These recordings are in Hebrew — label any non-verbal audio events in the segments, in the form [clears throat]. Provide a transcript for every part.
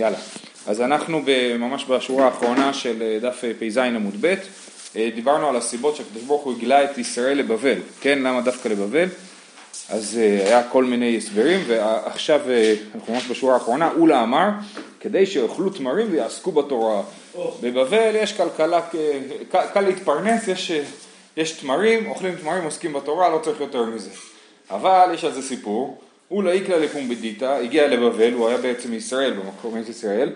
יאללה. אז אנחנו ממש בשורה האחרונה של אה, דף אה, פ"ז עמוד ב', אה, דיברנו על הסיבות שהקדוש ברוך הוא הגלה את ישראל לבבל, כן? למה דווקא לבבל? אז היה כל מיני הסברים, ועכשיו אנחנו ממש בשורה האחרונה, אולה אמר, כדי שיאכלו תמרים ויעסקו בתורה. בבבל יש כלכלה, קל, להתפרנס, יש, יש תמרים, אוכלים תמרים, עוסקים בתורה, לא צריך יותר מזה. אבל יש על זה סיפור, הוא לא איקלה לפומבדיתא, הגיע לבבל, הוא היה בעצם ישראל, במקום ארץ ישראל,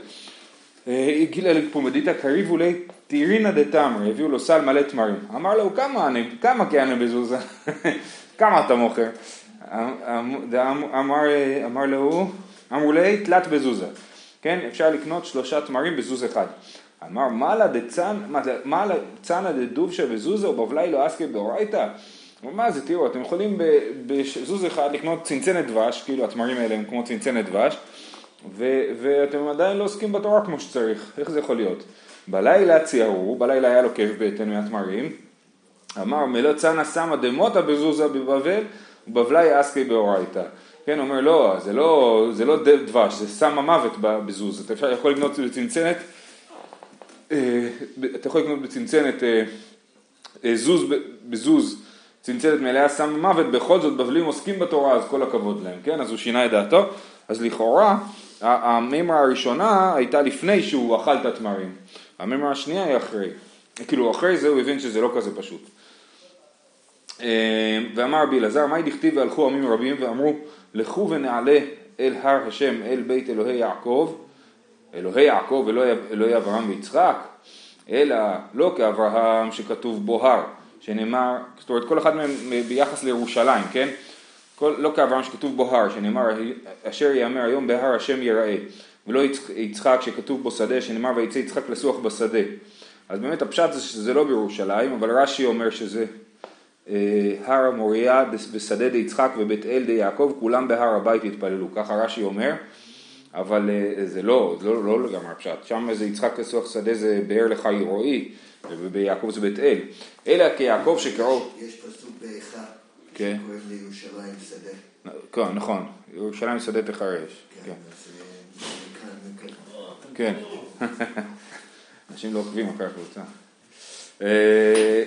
אה, הגיע לפומבדיתא קריבו לי טירינא דתמרי, הביאו לו סל מלא תמרים. אמר לו, כמה, כמה כהנה בזוזה? [laughs] כמה אתה מוכר? אמר, אמר לו, אמרו לי, תלת בזוזה. כן, אפשר לקנות שלושה תמרים בזוז אחד. אמר, מה לצנא דדובשא בזוזה ובבלי לא אסקי באורייתא? מה זה, תראו, אתם יכולים בזוז אחד לקנות צנצנת דבש, כאילו התמרים האלה הם כמו צנצנת דבש, ו- ואתם עדיין לא עוסקים בתורה כמו שצריך, איך זה יכול להיות? בלילה ציערו, בלילה היה לו כאב בטן מהתמרים, אמר מלא צנא סמא דמותא בזוזה בבבל, ובבלי אסקי באורייתא. כן, אומר לא, זה לא, זה לא דבש, זה סם המוות בזוז, אתה יכול לקנות בצנצנת, אה, אתה יכול לקנות בצנצנת אה, אה, זוז בזוז צנצנת מלאה סם מוות, בכל זאת בבלים עוסקים בתורה, אז כל הכבוד להם, כן? אז הוא שינה את דעתו. אז לכאורה, המימרה הראשונה הייתה לפני שהוא אכל את התמרים. המימרה השנייה היא אחרי. כאילו, אחרי זה הוא הבין שזה לא כזה פשוט. אה, ואמר רבי אלעזר, מהי דכתיב והלכו עמים רבים ואמרו, לכו ונעלה אל הר השם, אל בית אלוהי יעקב, אלוהי יעקב, אלוהי אברהם ויצחק, אלא לא כאברהם שכתוב בו הר. שנאמר, זאת אומרת כל אחד מהם ביחס לירושלים, כן? כל, לא כאברהם שכתוב בו הר, שנאמר אשר יאמר היום בהר השם יראה, ולא יצחק שכתוב בו שדה, שנאמר ויצא יצחק לסוח בשדה. אז באמת הפשט זה שזה לא בירושלים, אבל רש"י אומר שזה אה, הר המוריה ושדה די יצחק ובית אל יעקב, כולם בהר הבית יתפללו, ככה רש"י אומר, אבל אה, זה לא, זה לא, לא לגמרי הפשט, שם זה יצחק לסוח שדה זה באר לך רועי, וביעקב זה בית אל, אלא כיעקב שקרוב... יש פסוק באחד כן. שקוראים לירושלים שדה. כן, נכון, ירושלים שדה תחרש. כן. כן. כן. [laughs] אנשים לא עוקבים אחרי הקבוצה. אה,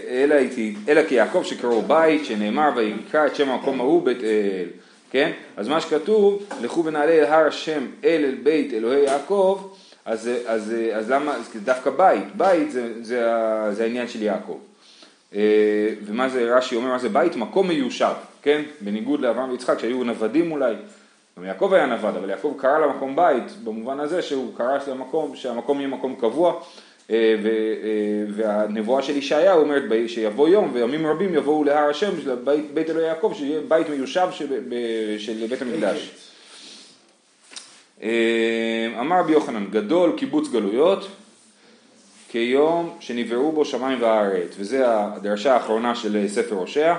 אלא כי יעקב שקראו בית שנאמר ויקרא את שם המקום ההוא בית אל, כן? אז מה שכתוב, לכו ונעלה אל הר השם אל אל בית אלוהי יעקב אז, אז, אז למה, דווקא בית, בית זה, זה, זה העניין של יעקב. אה, ומה זה, רש"י אומר, מה זה בית? מקום מיושב, כן? בניגוד לאברהם ויצחק שהיו נוודים אולי. גם יעקב היה נווד, אבל יעקב קרא למקום בית, במובן הזה שהוא קרא למקום, שהמקום יהיה מקום קבוע, אה, אה, והנבואה של ישעיה אומרת שיבוא יום וימים רבים יבואו להר השם בית, בית אלוהי יעקב, שיהיה בית מיושב של בית המקדש. אה, אמר רבי יוחנן, גדול קיבוץ גלויות כיום שנבראו בו שמיים וארץ, וזה הדרשה האחרונה של ספר הושע,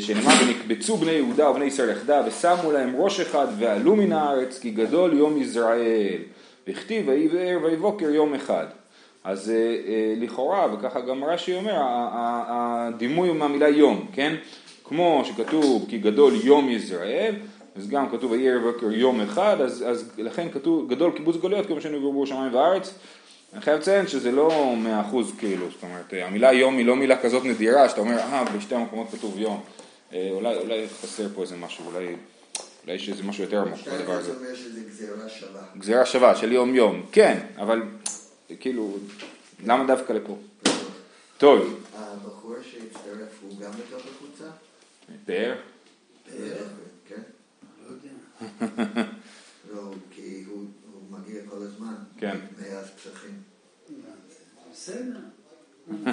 שנאמר ונקבצו בני יהודה ובני ישראל יחדיו ושמו להם ראש אחד ועלו מן הארץ כי גדול יום יזרעאל וכתיב ויהי וער ויהי בוקר יום אחד. אז אה, אה, לכאורה וככה גם רש"י אומר הדימוי הוא מהמילה יום כן? כמו שכתוב כי גדול יום יזרעאל אז גם כתוב ויהי בוקר יום אחד, אז, אז לכן כתוב גדול קיבוץ גלויות כמו שנגעו בו שמיים וארץ. אני חייב לציין שזה לא מאה אחוז כאילו, זאת אומרת, המילה יום היא לא מילה כזאת נדירה, שאתה אומר, אה, בשתי המקומות כתוב יום. אה, אולי, אולי חסר פה איזה משהו, אולי, אולי יש איזה משהו יותר עמוק בדבר הזה. גזירה שווה. גזירה שווה של יום יום, כן, אבל כאילו, למה דווקא לפה? טוב. הבחור שהצטרף הוא גם בתוך הקבוצה? פאר? פאר. [laughs] לא, כי הוא מגיע כל הזמן. כן. מאז פסחים. בסדר. [laughs]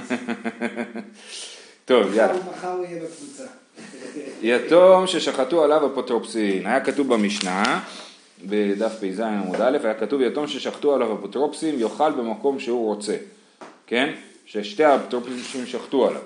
טוב, יאללה. מחר הוא יהיה בקבוצה. [laughs] יתום ששחטו עליו אפוטרופסין. היה כתוב במשנה, בדף פ"ז עמוד א', היה כתוב יתום ששחטו עליו אפוטרופסים יאכל במקום שהוא רוצה. כן? ששתי האפוטרופסים שחטו עליו.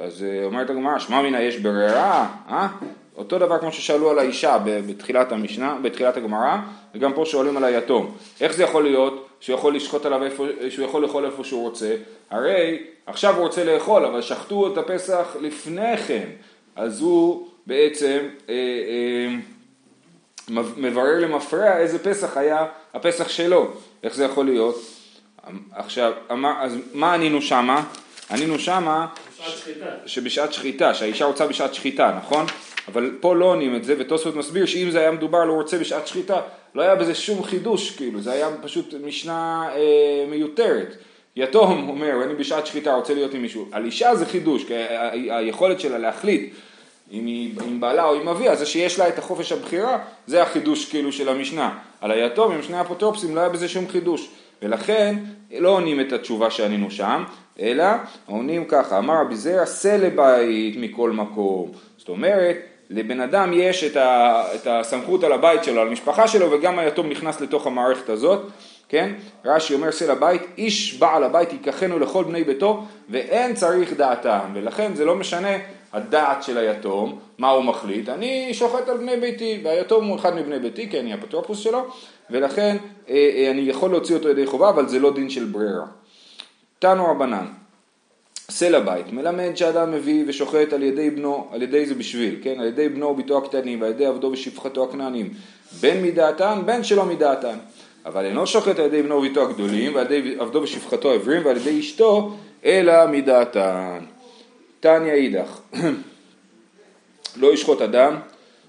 אז אה, אומרת הגמרא, שמע מינה יש ברירה, אה? אותו דבר כמו ששאלו על האישה בתחילת המשנה, בתחילת הגמרא, וגם פה שואלים על היתום. איך זה יכול להיות שהוא יכול לשחוט עליו איפה, שהוא יכול לאכול איפה שהוא רוצה? הרי עכשיו הוא רוצה לאכול, אבל שחטו את הפסח לפני כן, אז הוא בעצם אה, אה, מברר למפרע איזה פסח היה הפסח שלו, איך זה יכול להיות? עכשיו, אמר, אז מה ענינו שמה? ענינו שמה שבשעת שחיטה, שהאישה רוצה בשעת שחיטה, נכון? אבל פה לא עונים את זה, ותוספות מסביר שאם זה היה מדובר לא רוצה בשעת שחיטה, לא היה בזה שום חידוש, כאילו, זה היה פשוט משנה אה, מיותרת. יתום אומר, אני בשעת שחיטה רוצה להיות עם מישהו. על אישה זה חידוש, כי היכולת שלה להחליט אם היא עם בעלה או עם אביה, זה שיש לה את החופש הבחירה, זה החידוש כאילו של המשנה. על היתום עם שני אפוטרופסים לא היה בזה שום חידוש. ולכן לא עונים את התשובה שענינו שם, אלא עונים ככה, אמר רבי זרע, שא לבית מכל מקום. זאת אומרת, לבן אדם יש את, ה, את הסמכות על הבית שלו, על המשפחה שלו, וגם היתום נכנס לתוך המערכת הזאת, כן? רש"י אומר שא לבית, איש בעל הבית ייקחנו לכל בני ביתו, ואין צריך דעתם, ולכן זה לא משנה הדעת של היתום, מה הוא מחליט, אני שוחט על בני ביתי, והיתום הוא אחד מבני ביתי, כי אני אפוטרופוס שלו, ולכן אה, אה, אני יכול להוציא אותו ידי חובה, אבל זה לא דין של ברירה. תנו רבנן, עשה לבית, מלמד שאדם מביא ושוחט על ידי בנו, על ידי זה בשביל, כן, על ידי בנו וביתו הקטנים ועל ידי עבדו ושפחתו הכנענים, בין מדעתן בין שלא מדעתן. אבל אינו שוחט על ידי בנו וביתו הגדולים ועל ידי עבדו ושפחתו העברים ועל ידי אשתו אלא מדעתן. תניא אידך, [clears throat] לא ישחוט אדם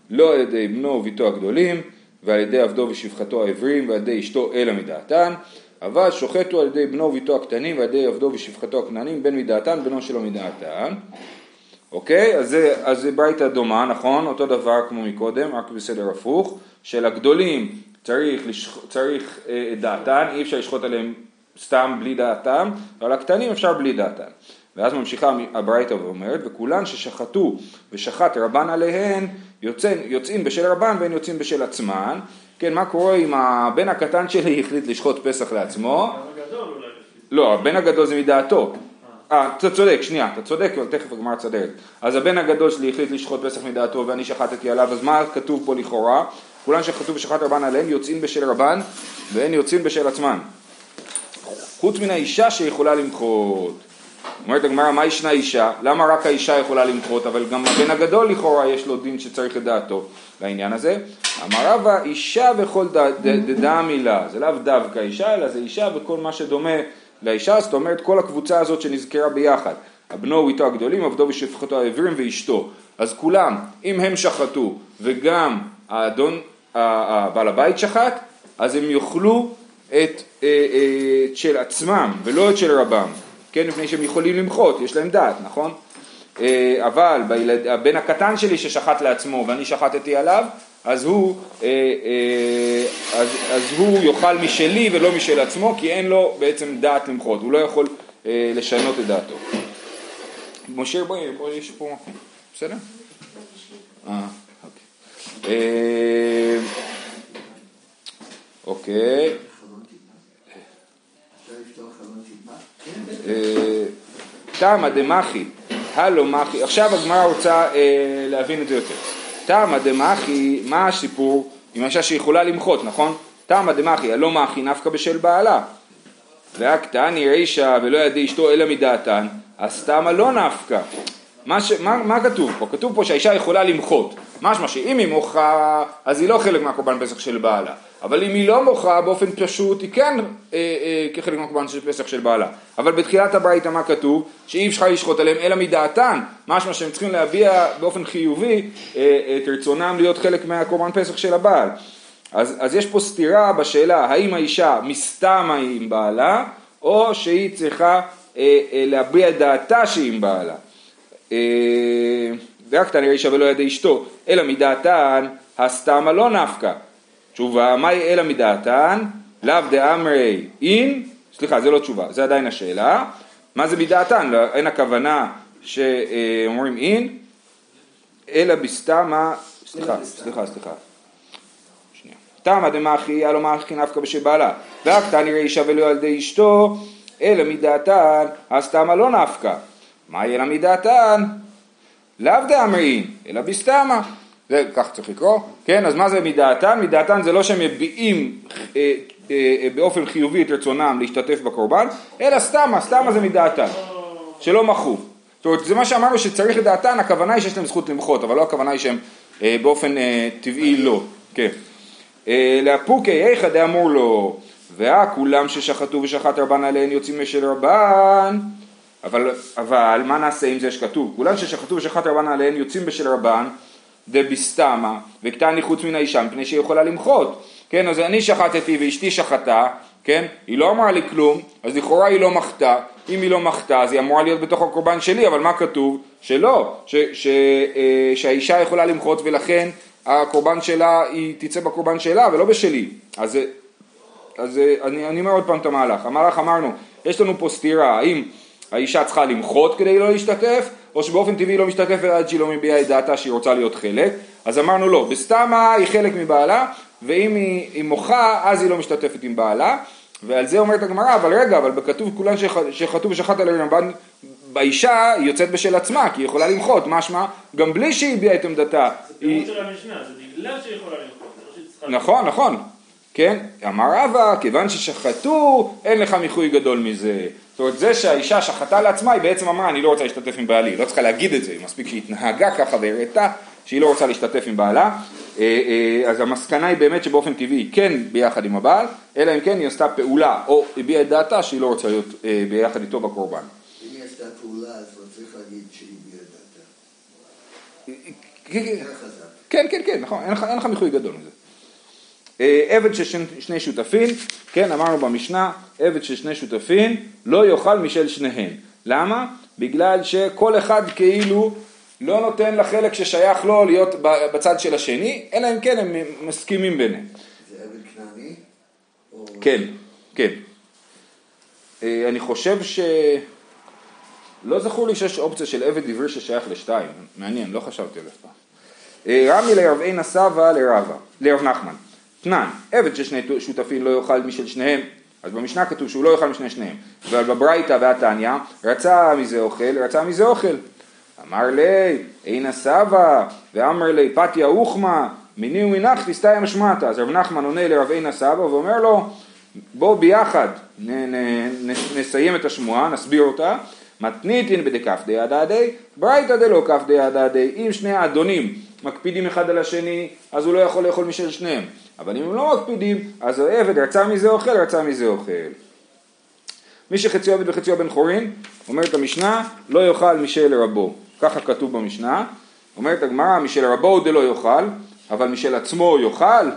לא על ידי בנו וביתו הגדולים ועל ידי עבדו ושפחתו העברים ועל ידי אשתו אלא מדעתן אבל שוחטו על ידי בנו וביתו הקטנים ועל ידי עבדו ושפחתו הכנענים בין מדעתן בנו שלא מדעתן אוקיי? אז זה, אז זה ברייתא דומה, נכון? אותו דבר כמו מקודם, רק בסדר הפוך, של הגדולים צריך, לשח... צריך אה, דעתן, אי אפשר לשחוט עליהם סתם בלי דעתם, אבל הקטנים אפשר בלי דעתן. ואז ממשיכה הברייתא ואומרת, וכולן ששחטו ושחט רבן עליהן, יוצאים, יוצאים בשל רבן והן יוצאים בשל עצמן. כן, מה קורה אם הבן הקטן שלי החליט לשחוט פסח לעצמו? לא, הבן הגדול זה מדעתו. אה, אתה צודק, שנייה, אתה צודק, אבל תכף הגמרא צודקת. אז הבן הגדול שלי החליט לשחוט פסח מדעתו ואני שחטתי עליו, אז מה כתוב פה לכאורה? כולן שחטו ושחט רבן עליהם יוצאים בשל רבן והן יוצאים בשל עצמן. חוץ מן האישה שיכולה למחות. אומרת הגמרא, מה ישנה אישה? למה רק האישה יכולה למחות, אבל גם הבן הגדול לכאורה יש לו דין שצריך את דעתו לעניין הזה? אמר רבא, אישה וכל דדה מילה, זה לאו דווקא אישה, אלא זה אישה וכל מה שדומה לאישה, זאת אומרת כל הקבוצה הזאת שנזכרה ביחד, הבנו ואיתו הגדולים, עבדו ושפחתו העברים ואשתו, אז כולם, אם הם שחטו וגם האדון, בעל הבית שחט, אז הם יאכלו את, את אה, אה, של עצמם ולא את של רבם. כן, מפני שהם יכולים למחות, יש להם דעת, נכון? אה, אבל בילד, הבן הקטן שלי ששחט לעצמו ואני שחטתי עליו, אז הוא, אה, אה, אז, אז הוא יאכל משלי ולא משל עצמו, כי אין לו בעצם דעת למחות, הוא לא יכול לשנות את דעתו. משה, בואי, בואי, יש פה מקום, בסדר? אה, אוקיי. אוקיי. תמא דמחי, הלו מחי, עכשיו הגמרא רוצה אה, להבין את זה יותר. תמא דמחי, מה הסיפור עם האישה שיכולה למחות, נכון? תמא דמחי, הלא מחי נפקא בשל בעלה. והקטני רישא ולא ידי אשתו אלא מדעתן, אז תמא לא נפקא. מה, ש... מה, מה כתוב פה? כתוב פה שהאישה יכולה למחות. משמע שאם היא מוחה, אז היא לא חלק מהקורבן פסח של בעלה. אבל אם היא לא מוחה באופן פשוט, היא כן אה, אה, כחלק מהקורבן של פסח של בעלה. אבל בתחילת הברייתא מה כתוב? שאי אפשר לשחוט עליהם אלא מדעתן. משמע שהם צריכים להביע באופן חיובי אה, את רצונם להיות חלק מהקורבן פסח של הבעל. אז, אז יש פה סתירה בשאלה האם האישה מסתמה עם בעלה, או שהיא צריכה אה, אה, להביע את דעתה שהיא עם בעלה. ורק תנא רישא ולא ידי אשתו, אלא מדעתן הסתמה לא נפקא. תשובה, מהי אלא מדעתן? לאו דאמרי אין, סליחה זה לא תשובה, זה עדיין השאלה, מה זה מדעתן? לא, אין הכוונה שאומרים אין, אלא בסתמה, סליחה, סליחה, סליחה, תמא דמחי, הלא מחי נפקא בשבעלה, ואק תני רישא ולא על ידי אשתו, אלא מדעתן, הסתמה לא נפקא. מהי אלא מדעתן? לאו דאמרין, אלא בסתמה. זה כך צריך לקרוא, כן? אז מה זה מדעתן? מדעתן זה לא שהם מביעים אה, אה, אה, באופן חיובי את רצונם להשתתף בקורבן, אלא סתמה, סתמה זה מדעתן, שלא מחו. זאת אומרת, זה מה שאמרנו שצריך את דעתן, הכוונה היא שיש להם זכות למחות, אבל לא הכוונה היא שהם אה, באופן אה, טבעי לא, כן. אה, לאפוקי איכא דאמור לו, ואה כולם ששחטו ושחט רבן עליהן יוצאים משל רבן, אבל, אבל מה נעשה עם זה שכתוב? כולם ששחטו ושחט רבן עליהן יוצאים בשל רבן דביסתמה, וקטני חוץ מן האישה מפני שהיא יכולה למחות. כן, אז אני שחטתי ואשתי שחטה, כן? היא לא אמרה לי כלום, אז לכאורה היא לא מחתה, אם היא לא מחתה אז היא אמורה להיות בתוך הקורבן שלי, אבל מה כתוב? שלא, ש, ש, אה, שהאישה יכולה למחות ולכן הקורבן שלה, היא תצא בקורבן שלה ולא בשלי. אז, אז אני, אני אומר עוד פעם את המהלך. המהלך אמרנו, יש לנו פה סתירה, האם האישה צריכה למחות כדי לא להשתתף, או שבאופן טבעי לא משתתפת עד שהיא לא מביעה את דעתה שהיא רוצה להיות חלק. אז אמרנו לא, בסתמה היא חלק מבעלה, ואם היא, היא מוחה אז היא לא משתתפת עם בעלה. ועל זה אומרת הגמרא, אבל רגע, אבל בכתוב כולן שחטאו ושחט על הרמב"ן, באישה היא יוצאת בשל עצמה, כי היא יכולה למחות, משמע, גם בלי שהיא הביעה את עמדתה. זה פירוט של המשנה, זה בגלל שהיא יכולה למחות, זה לא שהיא צריכה... נכון, נכון, כן, אמר רבא, כיוון ששחטו, אין לך מיחוי גדול מזה. זאת אומרת, זה שהאישה שחטה לעצמה, היא בעצם אמרה, אני לא רוצה להשתתף עם בעלי, היא לא צריכה להגיד את זה, מספיק שהיא התנהגה ככה והראתה שהיא לא רוצה להשתתף עם בעלה. אה, אה, אז המסקנה היא באמת שבאופן טבעי היא כן ביחד עם הבעל, אלא אם כן היא עשתה פעולה או הביעה את דעתה שהיא לא רוצה להיות אה, ביחד איתו בקורבן. אם היא עשתה פעולה, אז לא צריך להגיד שהיא הביעה דעתה. כן, כן. כן, נכון, אין לך מיחוי גדול מזה. אה, עבד של שני- שותפים, כן, אמרנו במשנה, עבד של שני שותפים לא יאכל משל שניהם. למה? בגלל שכל אחד כאילו לא נותן לחלק ששייך לו להיות בצד של השני, אלא אם כן הם מסכימים ביניהם. זה עבד כנעני? או- כן, כן. אה, אני חושב ש... לא זכור לי שיש אופציה של עבד עברי ששייך לשתיים, מעניין, לא חשבתי על זה אף פעם. אה, רמי לרב עינה סבא לרבה, לרב נחמן. תנן, עבד של שני שותפים לא יאכל משל שניהם, אז במשנה כתוב שהוא לא יאכל משני שניהם, אבל בברייתא והתניא, רצה מזה אוכל, רצה מזה אוכל. אמר לי, עינה סבא, ואמר לי, פתיה אוכמה, מיני ומנחתי סתיה משמעתה. אז רב נחמן עונה לרב עינה סבא ואומר לו, בוא ביחד נ, נ, נ, נסיים את השמועה, נסביר אותה. מתניתין בדכף דידה די, ברייתא דלא כף דידה די. אם שני האדונים מקפידים אחד על השני, אז הוא לא יכול לאכול משל שניהם. אבל אם הם לא מקפידים, אז העבד רצה מזה אוכל, רצה מזה אוכל. מי שחציו עבד וחציו בן חורין, אומרת המשנה, לא יאכל משל רבו. ככה כתוב במשנה. אומרת הגמרא, משל רבו דלא יאכל, אבל משל עצמו יאכל.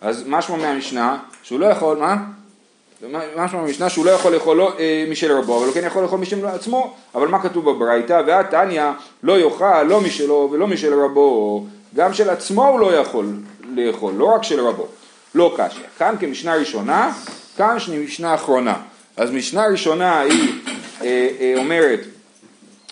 אז משמע מהמשנה, שהוא לא יכול, מה? משמע מהמשנה שהוא לא יכול לאכול לא, אה, משל רבו, אבל הוא כן יכול לאכול משל עצמו, אבל מה כתוב בברייתא? והתניא לא יאכל לא משלו ולא משל רבו, גם של עצמו הוא לא יכול לאכול, לא רק של רבו. לא קשיא. כאן כמשנה ראשונה, כאן משנה אחרונה. אז משנה ראשונה היא אה, אה, אומרת,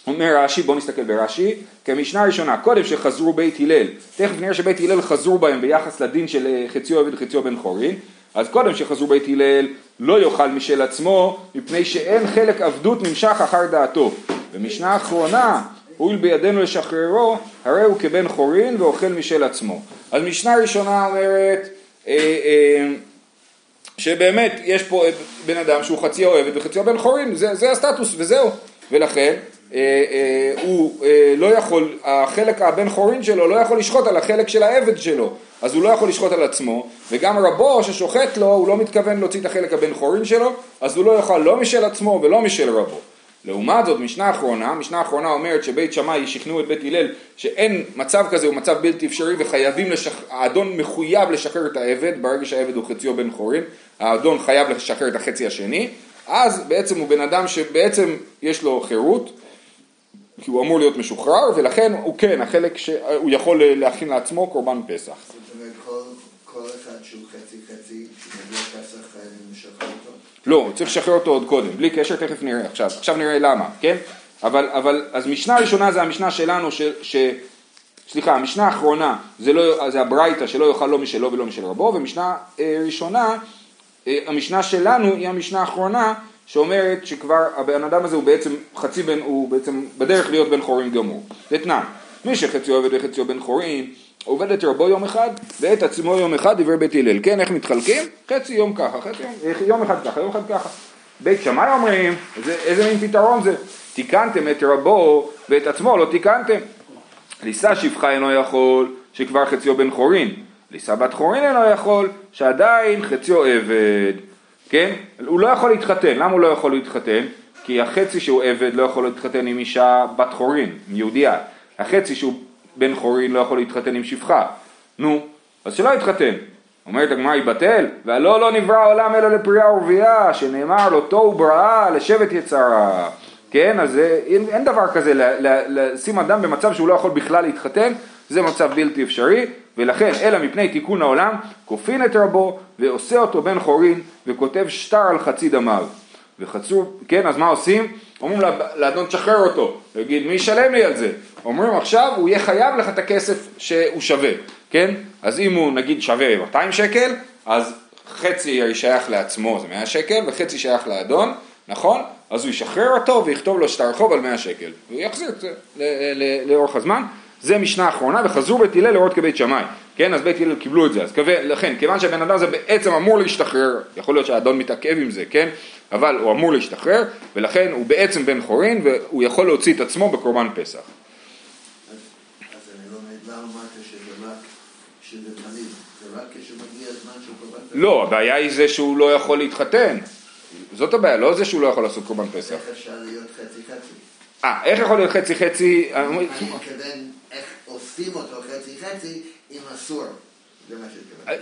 אומר רש"י, בואו נסתכל ברש"י, כמשנה ראשונה, קודם שחזרו בית הלל, תכף נראה שבית הלל חזרו בהם ביחס לדין של אה, חציו עבד וחציו בן חורין, אז קודם שחזרו בית הלל לא יאכל משל עצמו, מפני שאין חלק עבדות נמשך אחר דעתו. במשנה האחרונה, הואיל בידינו לשחררו, הרי הוא כבן חורין ואוכל משל עצמו. אז משנה ראשונה אומרת, אה, אה, שבאמת יש פה בן אדם שהוא חצי אוהבת וחצי בן חורין, זה, זה הסטטוס וזהו, ולכן אה, אה, הוא אה, לא יכול, החלק הבן חורין שלו לא יכול לשחוט על החלק של העבד שלו, אז הוא לא יכול לשחוט על עצמו, וגם רבו ששוחט לו, הוא לא מתכוון להוציא את החלק הבן חורין שלו, אז הוא לא יאכל לא משל עצמו ולא משל רבו. לעומת זאת, משנה אחרונה, משנה אחרונה אומרת שבית שמאי שכנעו את בית הלל שאין מצב כזה, הוא מצב בלתי אפשרי וחייבים לשחרר, האדון מחויב לשחרר את העבד, ברגע שהעבד הוא חציו בן חורין, האדון חייב לשחרר את החצי השני, אז בעצם הוא בן אדם שבעצם יש לו חירות, כי הוא אמור להיות משוחרר, ולכן הוא כן, החלק שהוא יכול להכין לעצמו קורבן פסח. זאת אומרת, כל אחד שהוא חצי חצי, כשמגיע פסח חייבים לשחרר אותו. לא, צריך לשחרר אותו עוד קודם, בלי קשר, תכף נראה עכשיו, עכשיו נראה למה, כן? אבל, אבל, אז משנה ראשונה זה המשנה שלנו, ש, ש, סליחה, המשנה האחרונה זה, לא, זה הברייתא שלא יאכל לא משלו ולא משל רבו, ומשנה אה, ראשונה, אה, המשנה שלנו היא המשנה האחרונה, שאומרת שכבר הבן אדם הזה הוא בעצם חצי בן, הוא בעצם בדרך להיות בן חורין גמור. זה תנאי, מי שחציו עובד וחציו בן חורין, עובד את רבו יום אחד ואת עצמו יום אחד דברי בית הלל, כן, איך מתחלקים? חצי יום ככה, חצי יום, יום אחד ככה, יום אחד ככה. בית שמאי אומרים, איזה, איזה מין פתרון זה? תיקנתם את רבו ואת עצמו לא תיקנתם. לישא שפחה אינו יכול, שכבר חציו בן חורין. לישא בת חורין אינו יכול, שעדיין חציו עבד, כן? הוא לא יכול להתחתן, למה הוא לא יכול להתחתן? כי החצי שהוא עבד לא יכול להתחתן עם אישה בת חורין, יהודייה. החצי שהוא בן חורין לא יכול להתחתן עם שפחה. נו, אז שלא יתחתן. אומרת הגמרא יבטל, והלא לא נברא העולם אלא לפרייה ורבייה, שנאמר לו תוהו בראה לשבט יצרה. כן, אז אין, אין דבר כזה לשים אדם במצב שהוא לא יכול בכלל להתחתן, זה מצב בלתי אפשרי, ולכן אלא מפני תיקון העולם, כופין את רבו ועושה אותו בן חורין וכותב שטר על חצי דמיו. וחצו, כן, אז מה עושים? אומרים לאדון תשחרר אותו, ויגיד מי ישלם לי על זה? אומרים עכשיו הוא יהיה חייב לך את הכסף שהוא שווה, כן? אז אם הוא נגיד שווה 200 שקל, אז חצי שייך לעצמו זה 100 שקל וחצי שייך לאדון, נכון? אז הוא ישחרר אותו ויכתוב לו שטר חוב על 100 שקל, והוא יחזיר את זה לאורך הזמן. זה משנה אחרונה, וחזרו בית הלל לראות כבית שמאי, כן? אז בית הלל קיבלו את זה, אז כבה, לכן, כיוון שהבן אדם הזה בעצם אמור להשתחרר, יכול להיות שהאדון מתעכב עם זה, כן? אבל הוא אמור להשתחרר, ולכן הוא בעצם בן חורין, והוא יכול להוציא את עצמו בקורבן פסח. אז אז אני לא מבין, למה אמרת שזה רק, שזה תמיד, זה רק כשמגיע הזמן של קורבן פסח? לא, הבעיה היא זה שהוא לא יכול להתחתן. זאת הבעיה, לא זה שהוא לא יכול לעשות קורבן פסח. איך אפשר להיות חצי חצי? אה, איך יכול להיות חצי חצי? אני מתכוון איך עושים אותו חצי חצי אם אסור.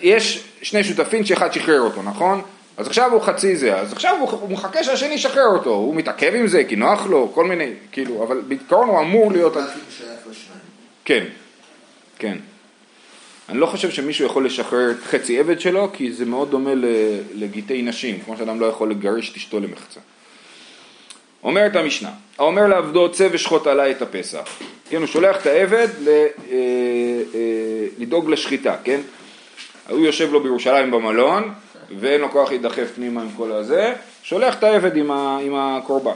יש שני שותפים שאחד שחרר אותו, נכון? אז עכשיו הוא חצי זה, אז עכשיו הוא, הוא מחכה שהשני ישחרר אותו, הוא מתעכב עם זה כי נוח לו, כל מיני, כאילו, אבל בעיקרון הוא אמור להיות... כן, כן. אני לא חושב שמישהו יכול לשחרר חצי עבד שלו, כי זה מאוד דומה לגיטי נשים, כמו שאדם לא יכול לגרש את אשתו למחצה. אומרת המשנה, האומר לעבדו צא ושחוט עליי את הפסח. כן, הוא שולח את העבד ל, אה, אה, לדאוג לשחיטה, כן? הוא יושב לו בירושלים במלון, ואין לו כוח להידחף פנימה עם כל הזה, שולח את העבד עם, ה, עם הקורבן.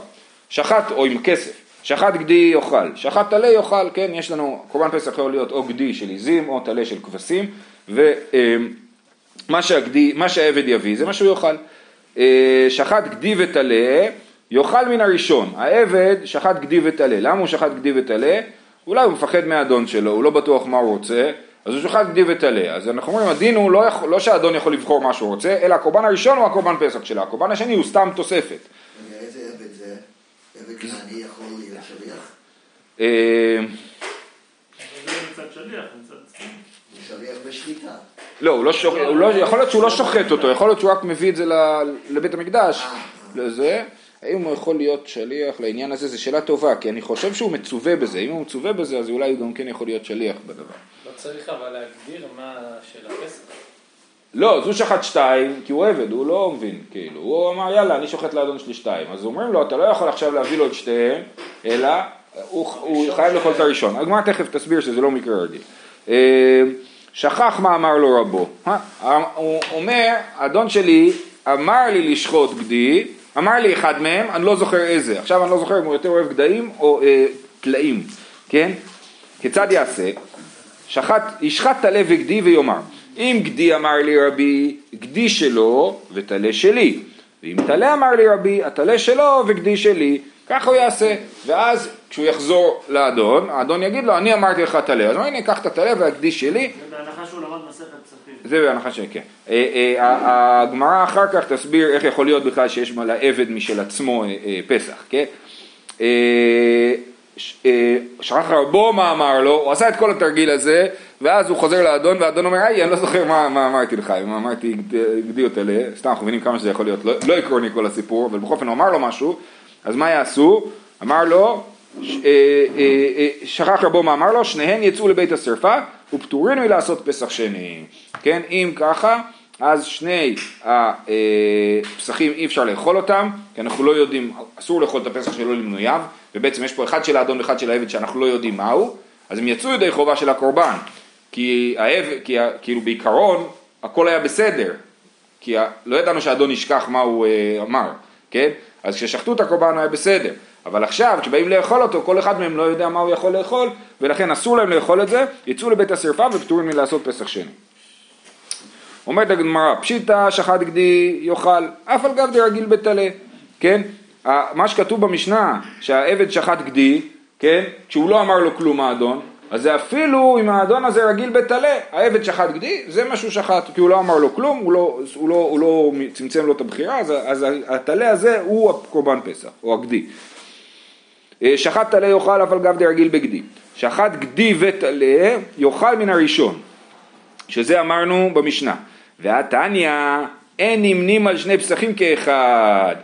שחט, או עם כסף, שחט גדי יאכל, שחט טלה יאכל, כן, יש לנו, קורבן פסח יכול להיות או גדי של עיזים או טלה של כבשים, ומה שהגדי, מה שהעבד יביא זה מה שהוא יאכל. אה, שחט גדי וטלה, יאכל מן הראשון. העבד שחט גדי וטלה. למה הוא שחט גדי וטלה? אולי הוא מפחד מהאדון שלו, הוא לא בטוח מה הוא רוצה, אז הוא שחט גדי וטלה. אז אנחנו אומרים, הדין הוא לא, יכול, לא שהאדון יכול לבחור מה שהוא רוצה, אלא הקורבן הראשון הוא הקורבן פסח שלו, הקורבן השני הוא סתם תוספת. רגע, איזה עבד זה? עבד כנעני יכול להיות שליח? אה. לא, הוא לא שוחט, לא, יכול להיות שהוא לא שוחט אותו, יכול להיות שהוא רק מביא את זה ל- לבית המקדש, לזה. האם הוא יכול להיות שליח לעניין הזה, זו שאלה טובה, כי אני חושב שהוא מצווה בזה, אם הוא מצווה בזה, אז אולי הוא גם כן יכול להיות שליח בדבר. לא צריך אבל להגדיר מה של הפסח. לא, אז הוא שחט שתיים, כי הוא עבד, הוא לא מבין, כאילו, הוא אמר יאללה, אני שוחט לאדון שלי שתיים, אז אומרים לו, אתה לא יכול עכשיו להביא לו את שתיהם, אלא הוא, הוא חייב לאכול את הראשון. הגמרא תכף תסביר שזה לא מקרה רגיל. אה, שכח מה אמר לו רבו, אה, הוא אומר, האדון שלי אמר לי לשחוט גדי, אמר לי אחד מהם, אני לא זוכר איזה, עכשיו אני לא זוכר אם הוא יותר אוהב גדיים או אה, טלאים, כן? כיצד יעשה? שחט, ישחט טלה וגדי ויאמר, אם גדי אמר לי רבי, גדי שלו וטלה שלי, ואם טלה אמר לי רבי, הטלה שלו וגדי שלי, ככה הוא יעשה, ואז כשהוא יחזור לאדון, האדון יגיד לו, אני אמרתי לך טלה, אז הוא אומר, הנה, קח את הטלה והגדי שלי, זה בהנחה שהוא למד מסכת פסחים. זה בהנחה שכן. אה, אה, הגמרא אחר כך תסביר איך יכול להיות בכלל שיש לעבד משל עצמו אה, פסח, כן? אה, שכח רבו מה אמר לו, הוא עשה את כל התרגיל הזה, ואז הוא חוזר לאדון, והאדון אומר, היי, אני לא זוכר מה, מה אמרתי לך, אם אמרתי גד- גדי או טלה, סתם אנחנו מבינים כמה שזה יכול להיות, לא, לא עקרוני כל הסיפור, אבל בכל אופן הוא אמר לו משהו, אז מה יעשו? אמר לו, אה, אה, שכח רבו מה אמר לו, שניהם יצאו לבית השרפה ופטורים מלעשות פסח שני. כן, אם ככה, אז שני הפסחים אי אפשר לאכול אותם, כי אנחנו לא יודעים, אסור לאכול את הפסח שלו למנוייו, ובעצם יש פה אחד של האדון ואחד של העבד שאנחנו לא יודעים מהו, אז הם יצאו ידי חובה של הקורבן, כי העבד, כי כאילו בעיקרון הכל היה בסדר, כי לא ידענו שהאדון ישכח מה הוא אה, אמר, כן? אז כששחטו את הקורבן היה בסדר, אבל עכשיו כשבאים לאכול אותו כל אחד מהם לא יודע מה הוא יכול לאכול ולכן אסור להם לאכול את זה, יצאו לבית השרפה ופטורים מלעשות פסח שני. אומרת הגמרא, פשיטא שחט גדי יאכל, אף על גב דרגיל בטלה, כן? מה שכתוב במשנה, שהעבד שחט גדי, כן? כשהוא לא אמר לו כלום האדון, אז זה אפילו אם האדון הזה רגיל בטלה, העבד שחט גדי, זה מה שהוא שחט, כי הוא לא אמר לו כלום, הוא לא, הוא לא, הוא לא צמצם לו את הבחירה, אז, אז הטלה הזה הוא הקורבן פסח, או הגדי. אה, שחט טלה יאכל אף על גב דרגיל בגדי. שחט גדי וטלה יאכל מן הראשון, שזה אמרנו במשנה. והתניא אין נמנים על שני פסחים כאחד.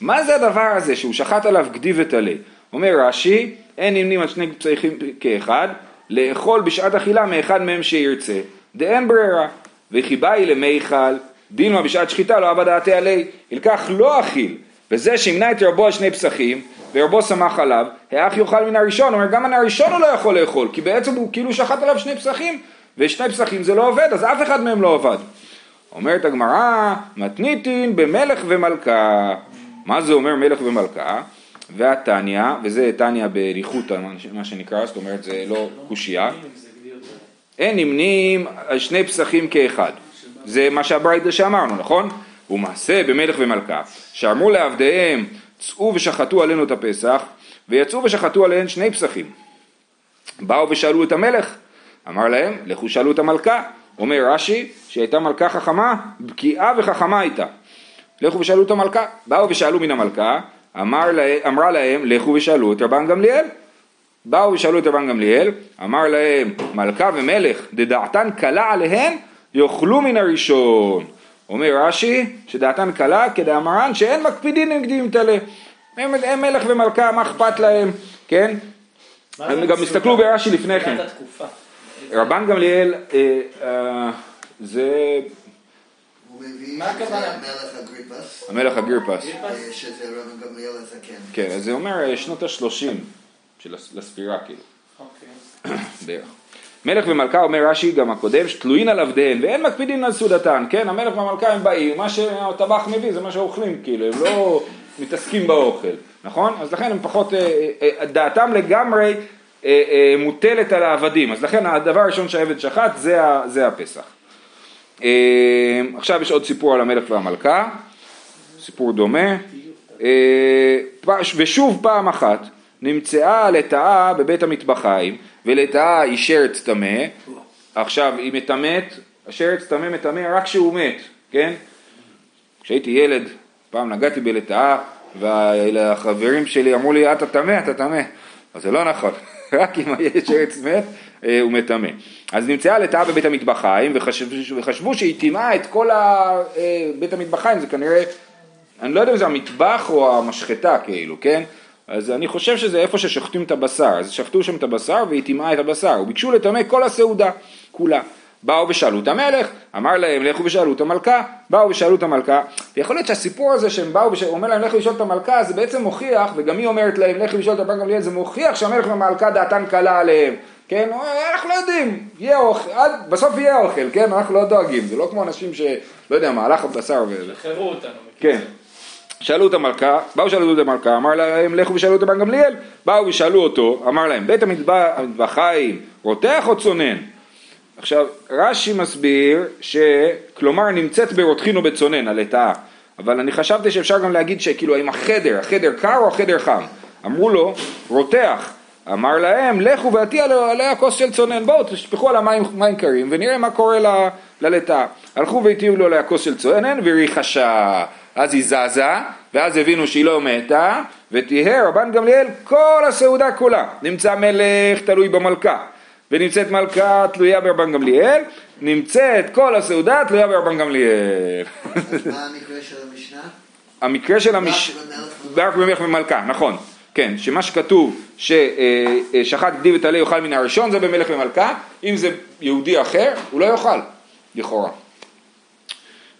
מה זה הדבר הזה שהוא שחט עליו גדי וטלה? אומר רש"י, אין נמנים על שני פסחים כאחד, לאכול בשעת אכילה מאחד מהם שירצה, דאין ברירה, וכי באי למיכל, דינו בשעת שחיטה לא עבד דעתי עלי, ילקח לא אכיל, וזה שימנע את רבו על שני פסחים, ורבו שמח עליו, האח יאכל מן הראשון, אומר גם מן הראשון הוא לא יכול לאכול, כי בעצם הוא כאילו שחט עליו שני פסחים, ושני פסחים זה לא עובד, אז אף אחד מהם לא עבד. אומרת הגמרא, מתניתין במלך ומלכה. מה זה אומר מלך ומלכה? והתניא, וזה תניא בניחותא, מה שנקרא, זאת אומרת זה לא קושייה, אין נמנים שני פסחים כאחד. זה מה שהברייתא שאמרנו, נכון? ומעשה במלך ומלכה, שאמרו לעבדיהם צאו ושחטו עלינו את הפסח, ויצאו ושחטו עליהם שני פסחים. באו ושאלו את המלך, אמר להם, לכו שאלו את המלכה. אומר רש"י, שהייתה מלכה חכמה, בקיאה וחכמה הייתה. לכו ושאלו את המלכה. באו ושאלו מן המלכה, אמר לה, אמרה להם, לכו ושאלו את רבן גמליאל. באו ושאלו את רבן גמליאל, אמר להם, מלכה ומלך, דדעתן קלה עליהן, יאכלו מן הראשון. אומר רש"י, שדעתן קלה כדאמרן שאין מקפידין עם גדים תלה. הם, הם מלך ומלכה, מה אכפת להם, כן? הם גם הסתכלו ברש"י לפני כן. רבן גמליאל אה, אה, זה... מה הכוונה? המלך אגריפס. אה, שזה רבן גמליאל הזקן. כן, אז זה אומר שנות השלושים של הס- הספירה כאילו, אוקיי. [coughs] בערך. מלך ומלכה אומר רש"י גם הקודם שתלוין על עבדיהן ואין מקפידין על סעודתן, כן, המלך והמלכה הם באים, מה שהטבח מביא זה מה שאוכלים כאילו, הם לא מתעסקים באוכל, נכון? אז לכן הם פחות, דעתם לגמרי מוטלת על העבדים, אז לכן הדבר הראשון שהעבד שחט זה, זה הפסח. אה, עכשיו יש עוד סיפור על המלך והמלכה, סיפור דומה. אה, ושוב פעם אחת נמצאה לטאה בבית המטבחיים ולטאה היא שרץ טמא, עכשיו היא מטמאת, השרץ טמא מטמא רק כשהוא מת, כן? כשהייתי ילד, פעם נגעתי בלטאה והחברים שלי אמרו לי אתה טמא, אתה טמא, אז זה לא נכון, רק אם השרץ מת אה, הוא מטמא. אז נמצאה לטאה בבית המטבחיים וחשבו, וחשבו שהיא טימאה את כל ה- אה, בית המטבחיים, זה כנראה אני לא יודע אם זה המטבח או המשחטה כאילו, כן? אז אני חושב שזה איפה ששוחטים את הבשר, אז שחטו שם את הבשר והיא טימאה את הבשר, וביקשו לטמא כל הסעודה, כולה. באו ושאלו את המלך, אמר להם לכו ושאלו את המלכה, באו ושאלו את המלכה, ויכול להיות שהסיפור הזה שהם באו, הוא אומר להם לכו לשאול את המלכה, זה בעצם מוכיח, וגם היא אומרת להם לכו לשאול את רבן גמליאל, זה מוכיח שהמלך והמלכה דעתן קלה עליהם, כן, אנחנו לא יודעים, יהיה אוכל, עד, בסוף יהיה אוכל, כן, אנחנו לא דואגים, זה לא כמו אנשים שלא יודע מה, הלך הבשר וזה. שחררו אותנו. כן. שאלו את המלכה, באו שאלו את המלכה, אמר להם לכו ושאלו את רבן גמליאל, באו ושאלו אותו, אמר להם בית המטבח- המטבחיים רותח או צונן? עכשיו רש"י מסביר שכלומר נמצאת ברותחין או בצונן הלטאה, אבל אני חשבתי שאפשר גם להגיד שכאילו האם החדר, החדר קר או החדר חם? אמרו לו רותח, אמר להם לכו ועטי עליה כוס של צונן, בואו תשפכו עליה מים, מים קרים ונראה מה קורה ל- ללטאה. הלכו והטיעו לו עליה כוס של צונן והיא ריחשה, אז היא זזה, ואז הבינו שהיא לא מתה, ותהה רבן גמליאל כל הסעודה כולה. נמצא מלך תלוי במלכה, ונמצאת מלכה תלויה ברבן גמליאל, נמצאת כל הסעודה תלויה ברבן גמליאל. מה המקרה של המשנה? המקרה של המש... רק במלך רק במלך ומלכה, נכון. כן, שמה שכתוב ששחט גדי וטלה יאכל מן הראשון זה במלך ומלכה, אם זה יהודי אחר הוא לא יאכל, לכאורה.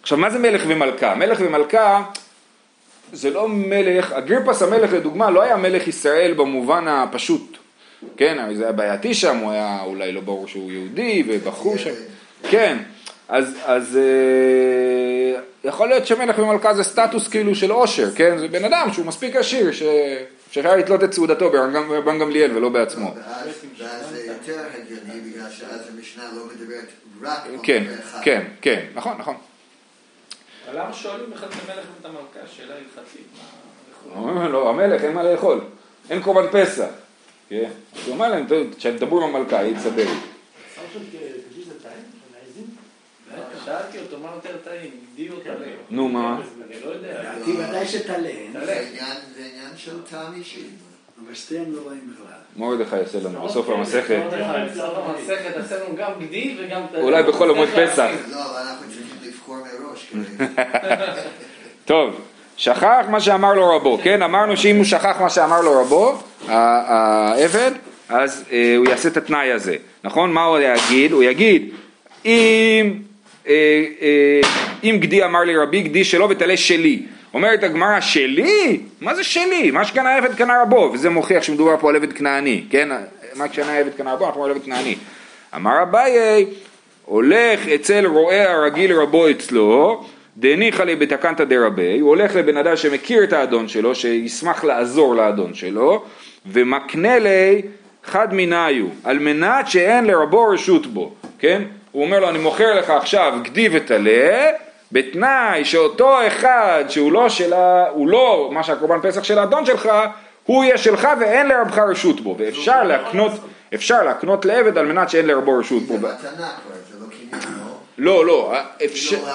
עכשיו מה זה מלך ומלכה? מלך ומלכה זה לא מלך, אגריפס המלך לדוגמה לא היה מלך ישראל במובן הפשוט, כן, זה היה בעייתי שם, הוא היה אולי לא ברור שהוא יהודי ובחור שם, כן, אז, אז אה, יכול להיות שמלך ומלכה זה סטטוס כאילו של עושר, כן, זה בן אדם שהוא מספיק עשיר ש- שאפשר לתלות את סעודתו ברבן גמליאל ולא בעצמו, ואז זה יותר הגיוני, בגלל שאז המשנה לא מדברת רק על כן. כן, כן, נכון, נכון. אבל למה שואלים בכלל את המלך ואת המלכה? שאלה הלכתית. לו, המלך אין מה לאכול, אין קורבן פסח. כן? אז הוא אומר להם, "טוב, כשתדברו עם המלכה, היא תסדר. שאלתי אותו מה יותר טעים, גדי או טלה? נו, מה? אני לא יודע. לדעתי ודאי שתלה, זה עניין זה עניין של טעם אישי. אבל שתיהם לא רעים בכלל. מורדכי יעשה לנו בסוף המסכת. בסוף המסכת עשינו גם גדי וגם טלה. אולי בחול המועד פסח. לא, אבל אנחנו צריכים לבחור מראש. [laughs] טוב, שכח מה שאמר לו רבו, כן? אמרנו שאם הוא שכח מה שאמר לו רבו, העבד, אז אה, הוא יעשה את התנאי הזה, נכון? מה הוא יגיד? הוא יגיד, אם, אה, אה, אם גדי אמר לי רבי גדי שלו ותעלה שלי. אומרת הגמרא, שלי? מה זה שלי? מה שקנה עבד קנה רבו, וזה מוכיח שמדובר פה על עבד כנעני, כן? מה שקנה עבד קנה רבו, אנחנו על עבד כנעני. אמר אביי, הולך אצל רועה הרגיל רבו אצלו, דניחא לי בתקנתא דרבי, הוא הולך לבן אדם שמכיר את האדון שלו, שישמח לעזור לאדון שלו, ומקנה לי חד מניו, על מנת שאין לרבו רשות בו, כן? הוא אומר לו, אני מוכר לך עכשיו גדי וטלה, בתנאי שאותו אחד שהוא לא של ה... הוא לא מה שהקורבן פסח של האדון שלך, הוא יהיה שלך ואין לרבך רשות בו, ואפשר להקנות, אפשר להקנות לעבד על מנת שאין לרבו רשות בו. זה מתנה כבר, לא לא? לא, לא, אפשר... כאילו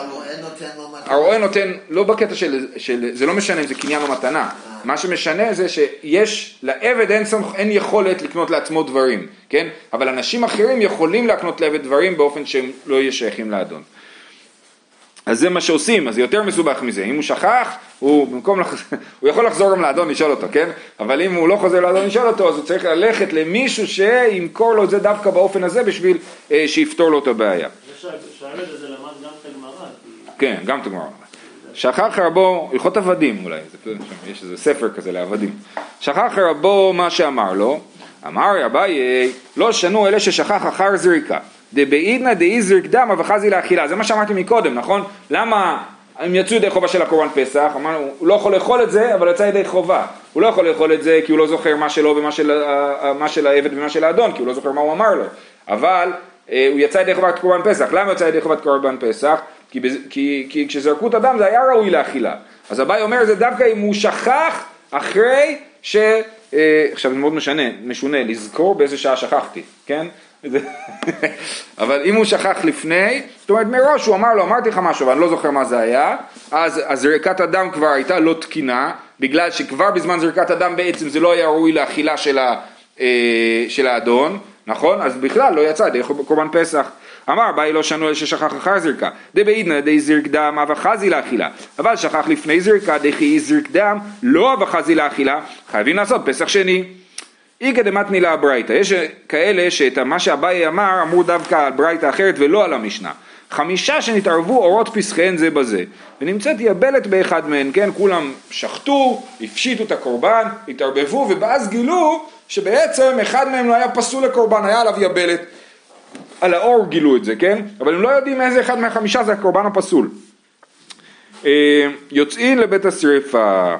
הרועה נותן. הרועה לא בקטע של, של, זה לא משנה אם זה קניין או מתנה, מה שמשנה זה שיש, לעבד אין, סמכ, אין יכולת לקנות לעצמו דברים, כן? אבל אנשים אחרים יכולים להקנות לעבד דברים באופן שהם לא יהיו שייכים לאדון. אז זה מה שעושים, אז זה יותר מסובך מזה, אם הוא שכח, הוא במקום, לח... [laughs] הוא יכול לחזור גם לאדון לשאול אותו, כן? אבל אם הוא לא חוזר לאדון לשאול אותו, אז הוא צריך ללכת למישהו שימכור לו את זה דווקא באופן הזה בשביל אה, שיפתור לו את הבעיה. כן, גם את הגמרא. שכח רבו, הלכות עבדים אולי, זה, יש איזה ספר כזה לעבדים. שכח רבו מה שאמר לו, אמר אביי, לא שנו אלה ששכח אחר זריקה. דבעידנא דאי זריק דמא וחזי לאכילה. זה מה שאמרתי מקודם, נכון? למה הם יצאו ידי חובה של הקורבן פסח? אמרנו, הוא לא יכול לאכול את זה, אבל יצא ידי חובה. הוא לא יכול לאכול את זה כי הוא לא זוכר מה שלו ומה של, מה של העבד ומה של האדון, כי הוא לא זוכר מה הוא אמר לו. אבל הוא יצא ידי חובת קורבן פסח. למה יצא ידי חובת קורבן פסח? כי, כי, כי כשזרקו את הדם זה היה ראוי לאכילה. אז אביי אומר זה דווקא אם הוא שכח אחרי ש... אה, עכשיו זה מאוד משנה, משונה, לזכור באיזה שעה שכחתי, כן? [laughs] אבל אם הוא שכח לפני, זאת אומרת מראש הוא אמר לו, אמרתי לך משהו, אבל אני לא זוכר מה זה היה, אז זריקת הדם כבר הייתה לא תקינה, בגלל שכבר בזמן זריקת הדם בעצם זה לא היה ראוי לאכילה של, ה, אה, של האדון, נכון? אז בכלל לא יצא ידי קורבן פסח. אמר באי לא שנו אלה ששכח אחר זריקה, דבעידנא די זרק דם אבא חזי לאכילה, אבל שכח לפני זריקה דכי זרק דם לא אבא חזי לאכילה, חייבים לעשות פסח שני. איגא דמתני לה הברייתא, יש כאלה שאת מה שאביי אמר אמרו דווקא על ברייתא אחרת ולא על המשנה. חמישה שנתערבו אורות פסחיהן זה בזה, ונמצאת יבלת באחד מהן, כן, כולם שחטו, הפשיטו את הקורבן, התערבבו, ואז גילו שבעצם אחד מהם לא היה פסול לקורבן, היה עליו יבלת. על האור גילו את זה, כן? אבל הם לא יודעים איזה אחד מהחמישה זה הקורבן הפסול. אה, יוצאים לבית השרפה,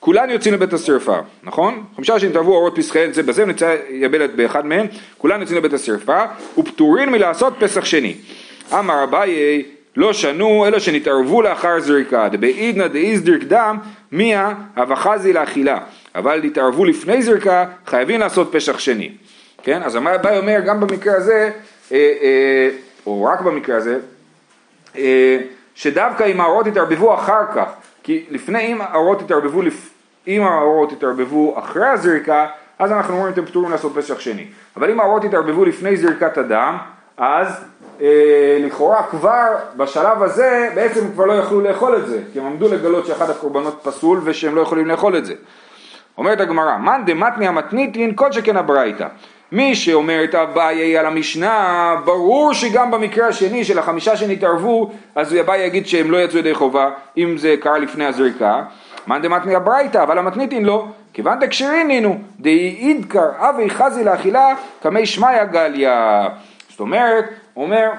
כולן יוצאים לבית השרפה, נכון? חמישה שנתערבו אורות פסחיהן זה בזה ונמצא יבלת באחד מהם, כולן יוצאים לבית השרפה ופטורים מלעשות פסח שני. אמר אביי לא שנו אלא שנתערבו לאחר זריקה, דבעידנא דאיזדריק דם מיה אבחזי לאכילה, אבל נתערבו לפני זריקה חייבים לעשות פסח שני. כן? אז אביי אומר גם במקרה הזה, אה, אה, או רק במקרה הזה, אה, שדווקא אם האורות יתערבבו אחר כך, כי לפני אם האורות יתערבבו, לפ- אם האורות יתערבבו אחרי הזריקה, אז אנחנו אומרים אתם פטורים לעשות פסח שני. אבל אם האורות יתערבבו לפני זריקת הדם, אז לכאורה כבר בשלב הזה בעצם כבר לא יכלו לאכול את זה, כי הם עמדו לגלות שאחד הקורבנות פסול ושהם לא יכולים לאכול את זה. אומרת הגמרא, מאן דמתני המתניתין כל שכן הברייתא. מי שאומר את אביי על המשנה, ברור שגם במקרה השני של החמישה שנתערבו, אז אביי יגיד שהם לא יצאו ידי חובה, אם זה קרה לפני הזריקה. מאן דמתני הברייתא, אבל המתניתין לא. כיוון דקשרין הינו, דאי אידקר אבי חזי לאכילה, קמי שמיא גליא. זאת אומרת, הוא אומר,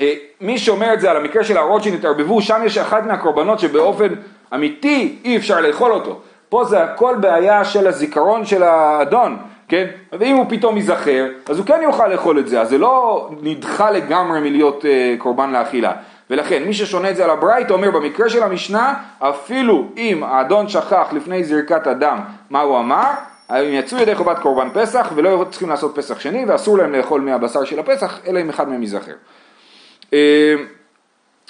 אה, מי שאומר את זה על המקרה של האורות שנתערבבו, שם יש אחד מהקורבנות שבאופן אמיתי אי אפשר לאכול אותו. פה זה הכל בעיה של הזיכרון של האדון, כן? ואם הוא פתאום ייזכר, אז הוא כן יוכל לאכול את זה, אז זה לא נדחה לגמרי מלהיות אה, קורבן לאכילה. ולכן מי ששונה את זה על הברייתא אומר במקרה של המשנה, אפילו אם האדון שכח לפני זריקת הדם מה הוא אמר, הם יצאו ידי חובת קורבן פסח ולא צריכים לעשות פסח שני ואסור להם לאכול מהבשר של הפסח אלא אם אחד מהם ייזכר. אה,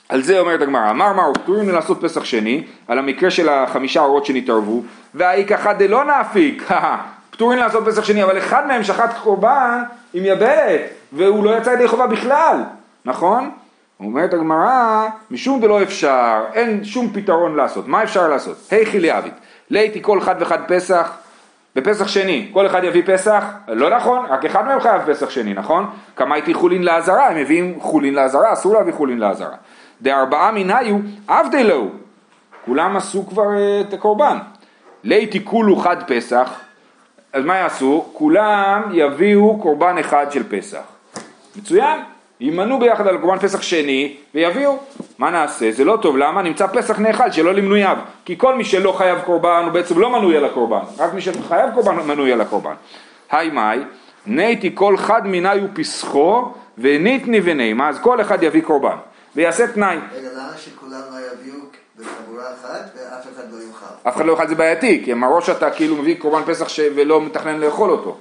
על זה אומרת הגמרא, אמר מר פטורים לעשות פסח שני, על המקרה של החמישה אורות שנתערבו, והאיכחא דלא נאפיק, [laughs] פטורים לעשות פסח שני, אבל אחד מהם שחט קורבן עם יבלת, והוא לא יצא ידי חובה בכלל, נכון? אומרת הגמרא, משום דלא אפשר, אין שום פתרון לעשות, מה אפשר לעשות? היכי ליאבית, ליתי כל אחד ואחד פסח, בפסח שני, כל אחד יביא פסח? לא נכון, רק אחד מהם חייב פסח שני, נכון? כמה הייתי חולין לעזרה, הם מביאים חולין לעזרה, אסור להביא חולין לעזרה. דארבעה מניו עבדי לו, כולם עשו כבר אה, את הקורבן. ליתי כולו חד פסח, אז מה יעשו? כולם יביאו קורבן אחד של פסח. מצוין, יימנו ביחד על קורבן פסח שני ויביאו. מה נעשה? זה לא טוב, למה? נמצא פסח נאכל שלא למנוייו. כי כל מי שלא חייב קורבן הוא בעצם לא מנוי על הקורבן, רק מי שחייב קורבן מנוי על הקורבן. היי מאי, ניתי כל חד מיני ופסחו וניתני ונימה, אז כל אחד יביא קורבן. ויעשה תנאי. רגע, למה שכולם לא יביאו בחבורה אחת ואף אחד לא יאכל? אף אחד לא יאכל זה בעייתי, כי מראש אתה כאילו מביא קורבן פסח ש... ולא מתכנן לאכול אותו,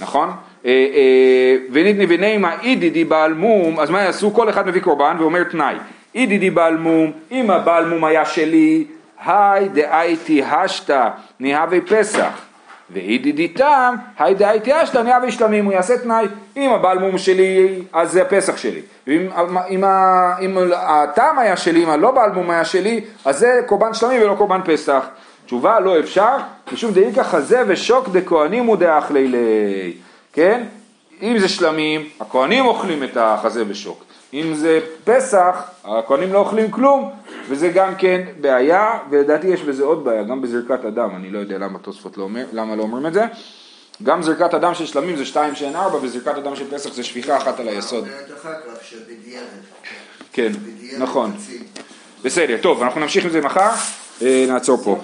נכון? אה, אה, וניתני ונימה אידידי בעל מום, אז מה יעשו? כל אחד מביא קורבן ואומר תנאי. אידידי בעל מום, אם הבעל מום היה שלי, היי דאייתי השתא נהווה פסח. ואידידי תם, היי דאייתי השתא נהווה שלמים, הוא יעשה תנאי. אם הבעל מום שלי, אז זה הפסח שלי. ואם אם, אם הטעם היה שלי, אם הלא בעל מום היה שלי, אז זה קורבן שלמים ולא קורבן פסח. תשובה לא אפשר, משום דאיכא חזה ושוק דכהנים ודאכלי לי. כן? אם זה שלמים, הכהנים אוכלים את החזה ושוק. אם זה פסח, הכהנים לא אוכלים כלום, וזה גם כן בעיה, ולדעתי יש בזה עוד בעיה, גם בזרקת הדם, אני לא יודע למה תוספות לא אומר, למה לא אומרים את זה. גם זרקת הדם של שלמים זה שתיים שאין ארבע, וזרקת הדם של פסח זה שפיכה אחת על היסוד. כן, נכון. בסדר, טוב, אנחנו נמשיך עם זה מחר, אה, נעצור פה.